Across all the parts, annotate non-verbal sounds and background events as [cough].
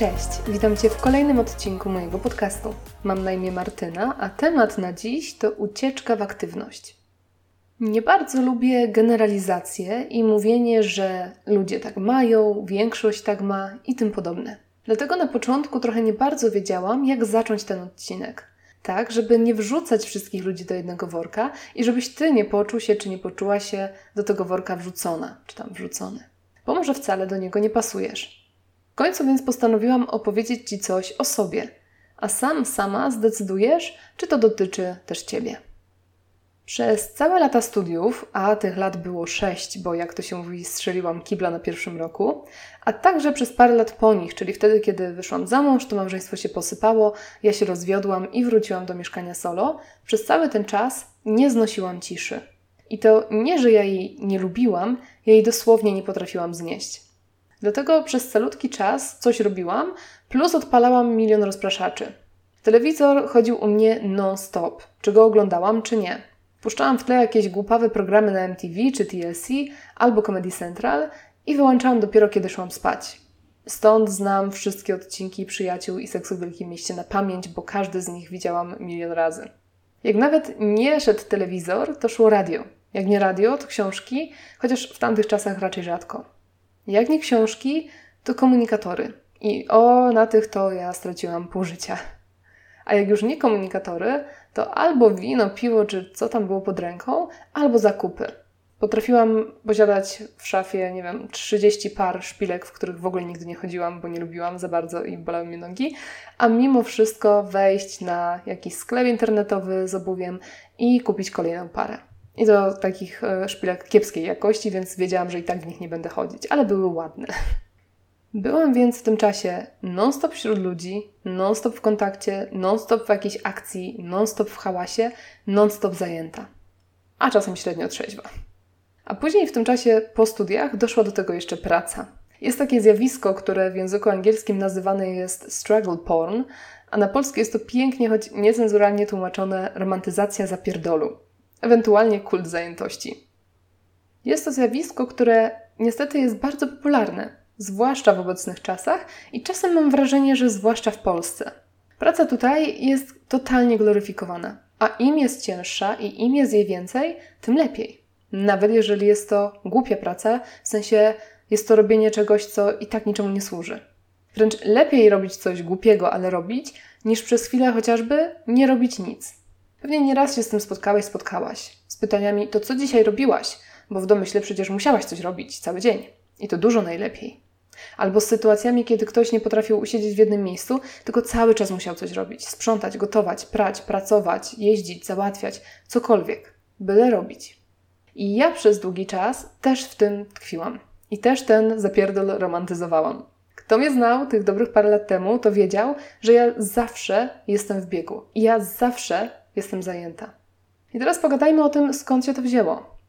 Cześć, witam Cię w kolejnym odcinku mojego podcastu. Mam na imię Martyna, a temat na dziś to ucieczka w aktywność. Nie bardzo lubię generalizacje i mówienie, że ludzie tak mają, większość tak ma i tym podobne. Dlatego na początku trochę nie bardzo wiedziałam, jak zacząć ten odcinek. Tak, żeby nie wrzucać wszystkich ludzi do jednego worka i żebyś ty nie poczuł się czy nie poczuła się do tego worka wrzucona, czy tam wrzucony. Bo może wcale do niego nie pasujesz. Końcu więc postanowiłam opowiedzieć Ci coś o sobie, a sam, sama zdecydujesz, czy to dotyczy też Ciebie. Przez całe lata studiów, a tych lat było sześć, bo jak to się mówi, strzeliłam kibla na pierwszym roku, a także przez parę lat po nich, czyli wtedy, kiedy wyszłam za mąż, to małżeństwo się posypało, ja się rozwiodłam i wróciłam do mieszkania solo, przez cały ten czas nie znosiłam ciszy. I to nie, że ja jej nie lubiłam, ja jej dosłownie nie potrafiłam znieść. Dlatego przez calutki czas coś robiłam, plus odpalałam milion rozpraszaczy. Telewizor chodził u mnie non-stop, czy go oglądałam, czy nie. Puszczałam w tle jakieś głupawe programy na MTV czy TLC albo Comedy Central i wyłączałam dopiero kiedy szłam spać. Stąd znam wszystkie odcinki Przyjaciół i Seksu w Wielkim Mieście na pamięć, bo każdy z nich widziałam milion razy. Jak nawet nie szedł telewizor, to szło radio. Jak nie radio, to książki, chociaż w tamtych czasach raczej rzadko. Jak nie książki, to komunikatory. I o, na tych to ja straciłam pół życia. A jak już nie komunikatory, to albo wino, piwo, czy co tam było pod ręką, albo zakupy. Potrafiłam posiadać w szafie, nie wiem, 30 par szpilek, w których w ogóle nigdy nie chodziłam, bo nie lubiłam za bardzo i bolały mnie nogi, a mimo wszystko wejść na jakiś sklep internetowy z obuwiem i kupić kolejną parę. I to takich e, szpilek kiepskiej jakości, więc wiedziałam, że i tak w nich nie będę chodzić, ale były ładne. [laughs] Byłam więc w tym czasie non-stop wśród ludzi, non-stop w kontakcie, non-stop w jakiejś akcji, non-stop w hałasie, non-stop zajęta. A czasem średnio trzeźwa. A później w tym czasie po studiach doszła do tego jeszcze praca. Jest takie zjawisko, które w języku angielskim nazywane jest struggle porn, a na polskie jest to pięknie, choć niecenzuralnie tłumaczone romantyzacja zapierdolu, ewentualnie kult zajętości. Jest to zjawisko, które niestety jest bardzo popularne, zwłaszcza w obecnych czasach i czasem mam wrażenie, że zwłaszcza w Polsce. Praca tutaj jest totalnie gloryfikowana, a im jest cięższa i im jest jej więcej, tym lepiej. Nawet jeżeli jest to głupia praca, w sensie jest to robienie czegoś, co i tak niczemu nie służy. Wręcz lepiej robić coś głupiego, ale robić, niż przez chwilę chociażby nie robić nic. Pewnie nieraz się z tym spotkałeś, spotkałaś. Z pytaniami, to co dzisiaj robiłaś? Bo w domyśle przecież musiałaś coś robić cały dzień. I to dużo najlepiej. Albo z sytuacjami, kiedy ktoś nie potrafił usiedzieć w jednym miejscu, tylko cały czas musiał coś robić. Sprzątać, gotować, prać, pracować, jeździć, załatwiać, cokolwiek. Byle robić. I ja przez długi czas też w tym tkwiłam. I też ten zapierdol romantyzowałam. Kto mnie znał tych dobrych parę lat temu, to wiedział, że ja zawsze jestem w biegu. I ja zawsze jestem zajęta. I teraz pogadajmy o tym, skąd się to wzięło.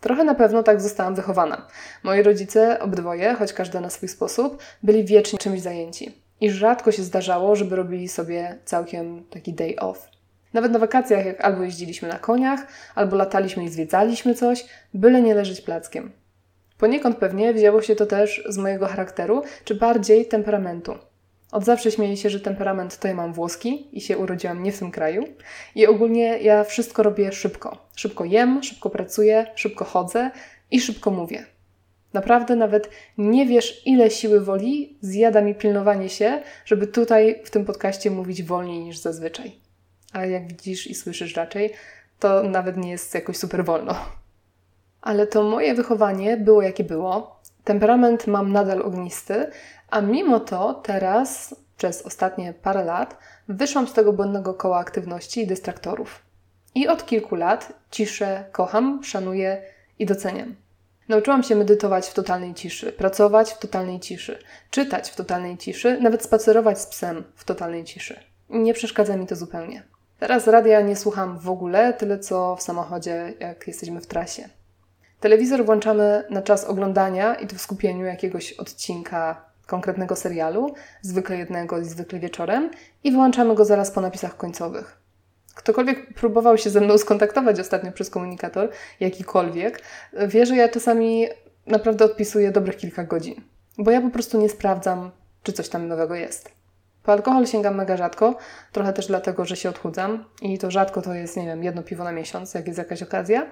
Trochę na pewno tak zostałam wychowana. Moi rodzice, obydwoje, choć każdy na swój sposób, byli wiecznie czymś zajęci. I rzadko się zdarzało, żeby robili sobie całkiem taki day off. Nawet na wakacjach, jak albo jeździliśmy na koniach, albo lataliśmy i zwiedzaliśmy coś, byle nie leżeć plackiem. Poniekąd pewnie wzięło się to też z mojego charakteru, czy bardziej temperamentu. Od zawsze śmieję się, że temperament to ja mam włoski i się urodziłam nie w tym kraju. I ogólnie ja wszystko robię szybko. Szybko jem, szybko pracuję, szybko chodzę i szybko mówię. Naprawdę nawet nie wiesz, ile siły woli zjada mi pilnowanie się, żeby tutaj w tym podcaście mówić wolniej niż zazwyczaj. Ale jak widzisz i słyszysz raczej, to nawet nie jest jakoś super wolno. Ale to moje wychowanie było jakie było. Temperament mam nadal ognisty, a mimo to teraz, przez ostatnie parę lat, wyszłam z tego błędnego koła aktywności i dystraktorów. I od kilku lat ciszę kocham, szanuję i doceniam. Nauczyłam się medytować w totalnej ciszy, pracować w totalnej ciszy, czytać w totalnej ciszy, nawet spacerować z psem w totalnej ciszy. Nie przeszkadza mi to zupełnie. Teraz radia nie słucham w ogóle, tyle co w samochodzie, jak jesteśmy w trasie. Telewizor włączamy na czas oglądania i to w skupieniu jakiegoś odcinka konkretnego serialu, zwykle jednego i zwykle wieczorem, i wyłączamy go zaraz po napisach końcowych. Ktokolwiek próbował się ze mną skontaktować ostatnio przez komunikator, jakikolwiek, wie, że ja czasami naprawdę odpisuję dobrych kilka godzin, bo ja po prostu nie sprawdzam, czy coś tam nowego jest. Po alkohol sięgam mega rzadko, trochę też dlatego, że się odchudzam i to rzadko to jest, nie wiem, jedno piwo na miesiąc, jak jest jakaś okazja.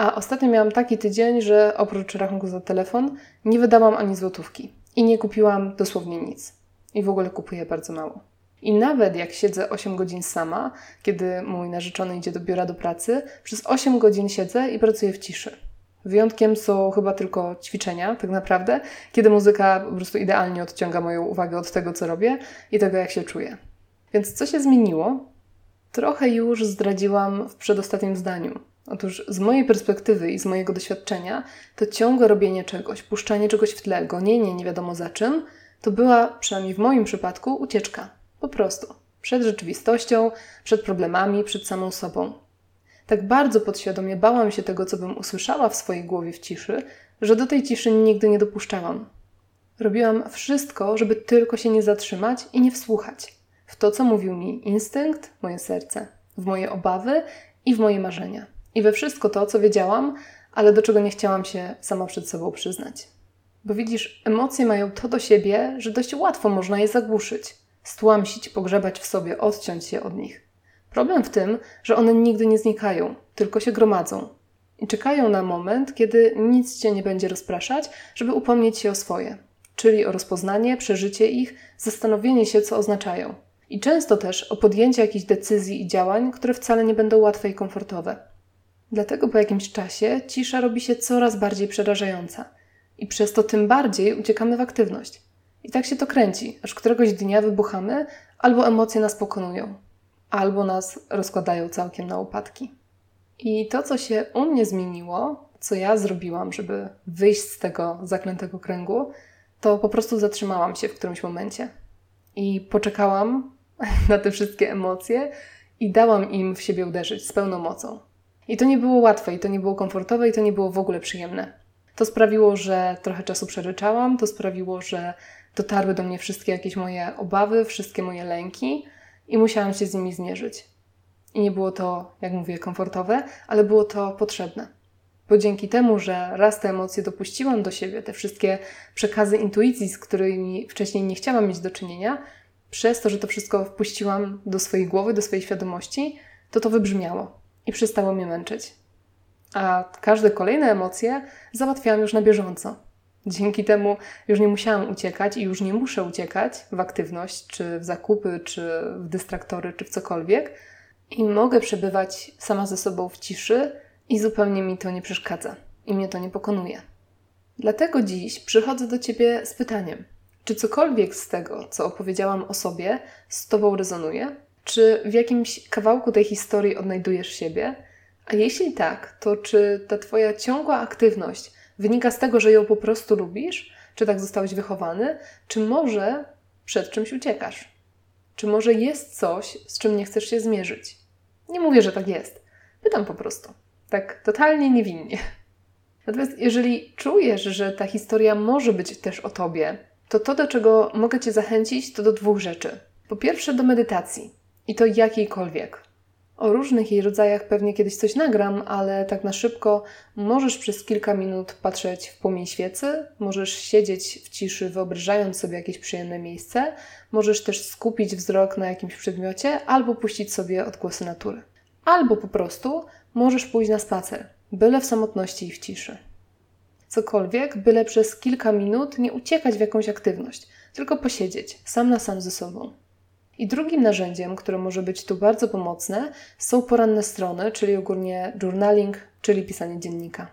A ostatnio miałam taki tydzień, że oprócz rachunku za telefon nie wydałam ani złotówki i nie kupiłam dosłownie nic. I w ogóle kupuję bardzo mało. I nawet jak siedzę 8 godzin sama, kiedy mój narzeczony idzie do biura do pracy, przez 8 godzin siedzę i pracuję w ciszy. Wyjątkiem są chyba tylko ćwiczenia, tak naprawdę, kiedy muzyka po prostu idealnie odciąga moją uwagę od tego, co robię i tego, jak się czuję. Więc co się zmieniło? Trochę już zdradziłam w przedostatnim zdaniu. Otóż z mojej perspektywy i z mojego doświadczenia, to ciągłe robienie czegoś, puszczanie czegoś w tle, gonienie nie wiadomo za czym, to była, przynajmniej w moim przypadku, ucieczka. Po prostu. Przed rzeczywistością, przed problemami, przed samą sobą. Tak bardzo podświadomie bałam się tego, co bym usłyszała w swojej głowie w ciszy, że do tej ciszy nigdy nie dopuszczałam. Robiłam wszystko, żeby tylko się nie zatrzymać i nie wsłuchać w to, co mówił mi instynkt, moje serce, w moje obawy i w moje marzenia. I we wszystko to, co wiedziałam, ale do czego nie chciałam się sama przed sobą przyznać. Bo widzisz, emocje mają to do siebie, że dość łatwo można je zagłuszyć, stłamsić, pogrzebać w sobie, odciąć się od nich. Problem w tym, że one nigdy nie znikają, tylko się gromadzą. I czekają na moment, kiedy nic cię nie będzie rozpraszać, żeby upomnieć się o swoje, czyli o rozpoznanie, przeżycie ich, zastanowienie się, co oznaczają. I często też o podjęcie jakichś decyzji i działań, które wcale nie będą łatwe i komfortowe. Dlatego po jakimś czasie cisza robi się coraz bardziej przerażająca i przez to tym bardziej uciekamy w aktywność. I tak się to kręci, aż któregoś dnia wybuchamy albo emocje nas pokonują albo nas rozkładają całkiem na upadki. I to, co się u mnie zmieniło, co ja zrobiłam, żeby wyjść z tego zaklętego kręgu, to po prostu zatrzymałam się w którymś momencie i poczekałam [laughs] na te wszystkie emocje i dałam im w siebie uderzyć z pełną mocą. I to nie było łatwe, i to nie było komfortowe, i to nie było w ogóle przyjemne. To sprawiło, że trochę czasu przeryczałam, to sprawiło, że dotarły do mnie wszystkie jakieś moje obawy, wszystkie moje lęki, i musiałam się z nimi zmierzyć. I nie było to, jak mówię, komfortowe, ale było to potrzebne. Bo dzięki temu, że raz te emocje dopuściłam do siebie, te wszystkie przekazy intuicji, z którymi wcześniej nie chciałam mieć do czynienia, przez to, że to wszystko wpuściłam do swojej głowy, do swojej świadomości, to to wybrzmiało i przestało mnie męczyć. A każde kolejne emocje załatwiałam już na bieżąco. Dzięki temu już nie musiałam uciekać i już nie muszę uciekać w aktywność, czy w zakupy, czy w dystraktory, czy w cokolwiek. I mogę przebywać sama ze sobą w ciszy i zupełnie mi to nie przeszkadza i mnie to nie pokonuje. Dlatego dziś przychodzę do Ciebie z pytaniem: czy cokolwiek z tego, co opowiedziałam o sobie, z Tobą rezonuje? Czy w jakimś kawałku tej historii odnajdujesz siebie? A jeśli tak, to czy ta Twoja ciągła aktywność wynika z tego, że ją po prostu lubisz, czy tak zostałeś wychowany, czy może przed czymś uciekasz? Czy może jest coś, z czym nie chcesz się zmierzyć? Nie mówię, że tak jest. Pytam po prostu. Tak totalnie niewinnie. Natomiast jeżeli czujesz, że ta historia może być też o tobie, to to, do czego mogę Cię zachęcić, to do dwóch rzeczy. Po pierwsze, do medytacji. I to jakiejkolwiek. O różnych jej rodzajach pewnie kiedyś coś nagram, ale tak na szybko możesz przez kilka minut patrzeć w płomień świecy, możesz siedzieć w ciszy, wyobrażając sobie jakieś przyjemne miejsce, możesz też skupić wzrok na jakimś przedmiocie albo puścić sobie odgłosy natury. Albo po prostu możesz pójść na spacer, byle w samotności i w ciszy. Cokolwiek, byle przez kilka minut nie uciekać w jakąś aktywność, tylko posiedzieć sam na sam ze sobą. I drugim narzędziem, które może być tu bardzo pomocne, są poranne strony, czyli ogólnie journaling, czyli pisanie dziennika.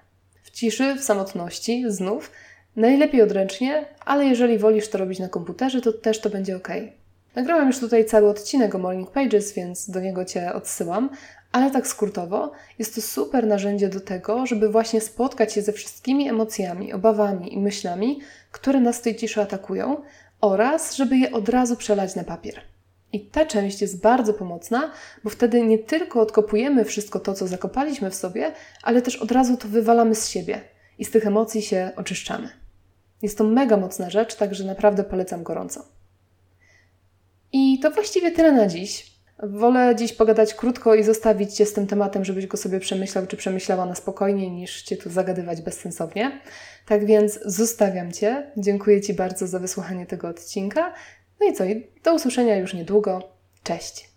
W ciszy, w samotności, znów, najlepiej odręcznie, ale jeżeli wolisz to robić na komputerze, to też to będzie ok. Nagrałam już tutaj cały odcinek o Morning Pages, więc do niego Cię odsyłam, ale tak skrótowo, jest to super narzędzie do tego, żeby właśnie spotkać się ze wszystkimi emocjami, obawami i myślami, które nas w tej ciszy atakują, oraz żeby je od razu przelać na papier. I ta część jest bardzo pomocna, bo wtedy nie tylko odkopujemy wszystko to, co zakopaliśmy w sobie, ale też od razu to wywalamy z siebie i z tych emocji się oczyszczamy. Jest to mega mocna rzecz, także naprawdę polecam gorąco. I to właściwie tyle na dziś. Wolę dziś pogadać krótko i zostawić Cię z tym tematem, żebyś go sobie przemyślał czy przemyślała na spokojnie, niż Cię tu zagadywać bezsensownie. Tak więc zostawiam Cię. Dziękuję Ci bardzo za wysłuchanie tego odcinka. No i co? Do usłyszenia już niedługo. Cześć!